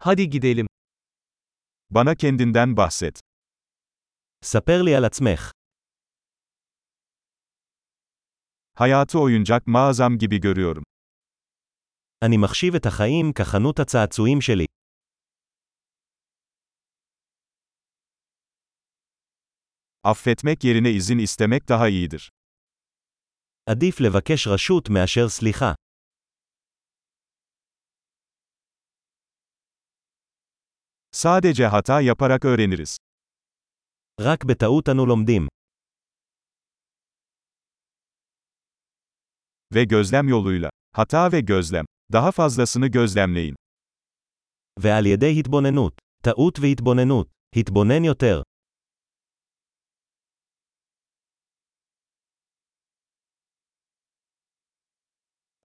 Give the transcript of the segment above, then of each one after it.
Hadi gidelim. Bana kendinden bahset. ספר לי על עצמך. Hayatı oyuncak mağazam gibi görüyorum. אני מחשיב את החיים כחנות הצעצועים שלי. Affetmek yerine izin istemek daha iyidir. עדיף לבקש רשות מאשר סליחה. Sadece hata yaparak öğreniriz. רק בטעות אנו לומדים. Ve gözlem yoluyla. Hata ve gözlem. Daha fazlasını gözlemleyin. ועל ידי התבוננות. טעות והתבוננות. התבונן יותר.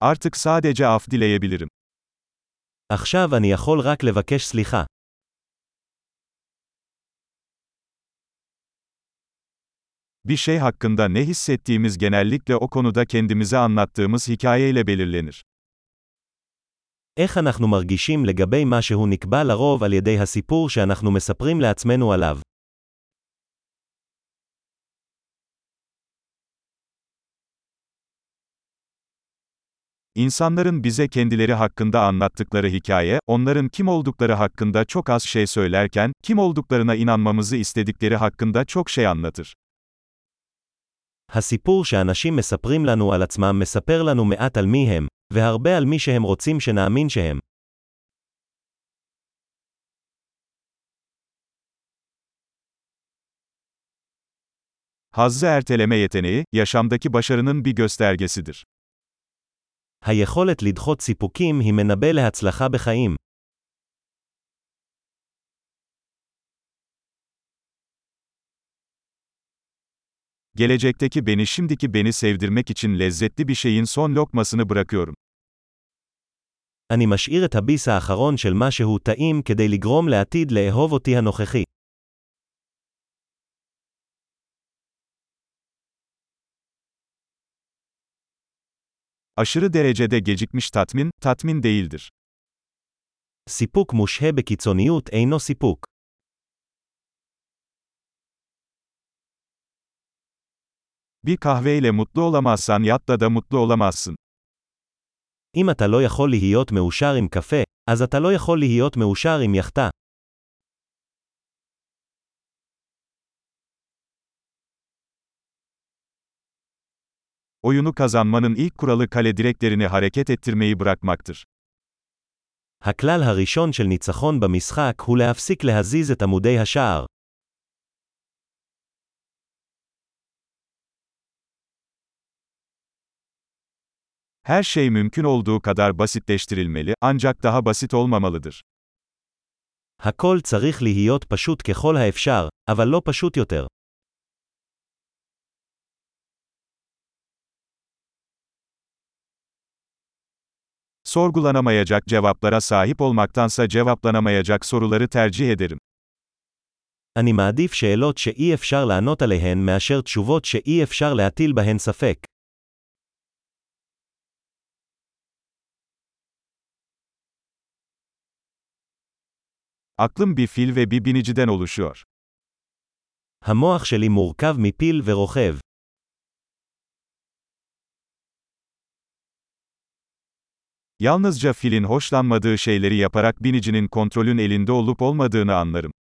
Artık sadece af dileyebilirim. עכשיו אני יכול רק לבקש סליחה. Bir şey hakkında ne hissettiğimiz genellikle o konuda kendimize anlattığımız hikayeyle belirlenir. איך אנחנו מרגישים לגבי משהו נקבע לרוב על ידי הסיפור שאנחנו מספרים לעצמנו עליו. İnsanların bize kendileri hakkında anlattıkları hikaye, onların kim oldukları hakkında çok az şey söylerken, kim olduklarına inanmamızı istedikleri hakkında çok şey anlatır. הסיפור שאנשים מספרים לנו על עצמם מספר לנו מעט על מי הם, והרבה על מי שהם רוצים שנאמין שהם. Hazzı erteleme yeteneği, yaşamdaki başarının bir göstergesidir. היכולת לדחות סיפוקים היא מנבא להצלחה בחיים. Gelecekteki beni şimdiki beni sevdirmek için lezzetli bir şeyin son lokmasını bırakıyorum. אני משאיר את הביס האחרון של משהו טעים כדי לגרום לעתיד לאהוב אותי הנוכחי. Aşırı derecede gecikmiş tatmin, tatmin değildir. סיפוק מושהה בקיצוניות אינו סיפוק. Bir kahveyle mutlu olamazsan yatta da mutlu olamazsın. אם אתה לא יכול להיות מאושר עם קפה, אז אתה לא יכול להיות מאושר עם יאכטה. Oyunu kazanmanın ilk kuralı kale direklerini hareket ettirmeyi bırakmaktır. הכלל הראשון של ניצחון במשחק הוא להפסיק להזיז את עמודי השער. Her şey mümkün olduğu kadar basitleştirilmeli, ancak daha basit olmamalıdır. הכל צריך להיות פשוט ככל האפשר, אבל לא פשוט יותר. Sorgulanamayacak cevaplara sahip olmaktansa cevaplanamayacak soruları tercih ederim. אני מעדיף שאלות שאי אפשר לענות עליהן מאשר תשובות שאי אפשר להטיל בהן ספק. Aklım bir fil ve bir biniciden oluşuyor. המוח שלי מורכב מפיל ורוכב. Yalnızca filin hoşlanmadığı şeyleri yaparak binicinin kontrolün elinde olup olmadığını anlarım.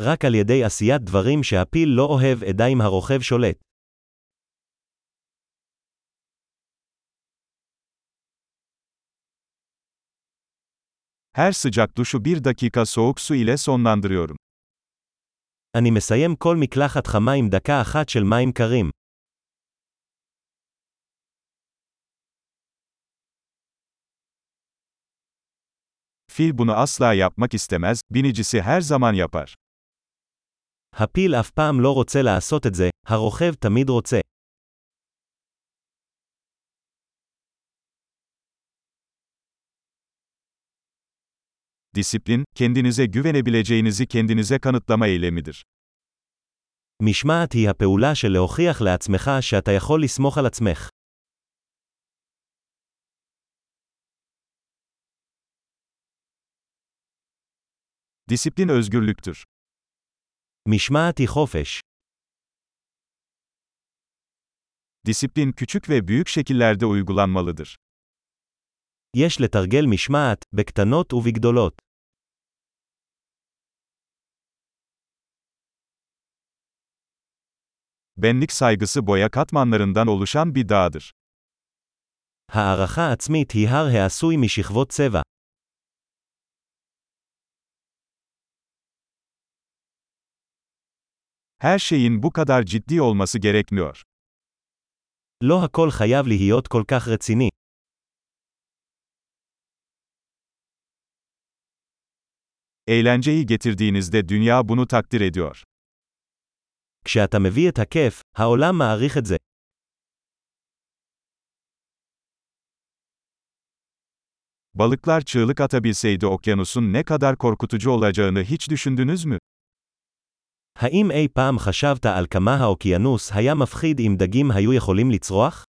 רק על ידי עשיית דברים שהפיל לא אוהב אדע אם הרוכב שולט. Her sıcak duşu bir dakika soğuk su ile sonlandırıyorum. אני מסיים כל מקלחת חמה עם דקה אחת של מים קרים. Fil bunu asla yapmak istemez, binicisi her zaman yapar. הפיל אף פעם לא רוצה לעשות את זה, הרוכב תמיד רוצה. Disiplin, kendinize güvenebileceğinizi kendinize kanıtlama eylemidir. משמעת היא הפעולה של להוכיח לעצמך שאתה יכול לסמוך על עצמך. Disiplin özgürlüktür. משמעת היא חופש. Disiplin küçük ve büyük şekillerde uygulanmalıdır. יש לתרגל משמעת, בקטנות ובגדולות. Benlik saygısı boya katmanlarından oluşan bir dağdır. הערכה עצמית היא הר העשוי משכבות צבע. Her şeyin bu kadar ciddi olması gerekmiyor. לא הכל חייב להיות כל כך רציני. Eğlenceyi getirdiğinizde dünya bunu takdir ediyor. כשאתה מביא את הכיף, העולם מעריך את זה. Balıklar çığlık atabilseydi okyanusun ne kadar korkutucu olacağını hiç düşündünüz mü? האם אי פעם חשבת על כמה האוקיינוס היה מפחיד אם דגים היו יכולים לצרוח?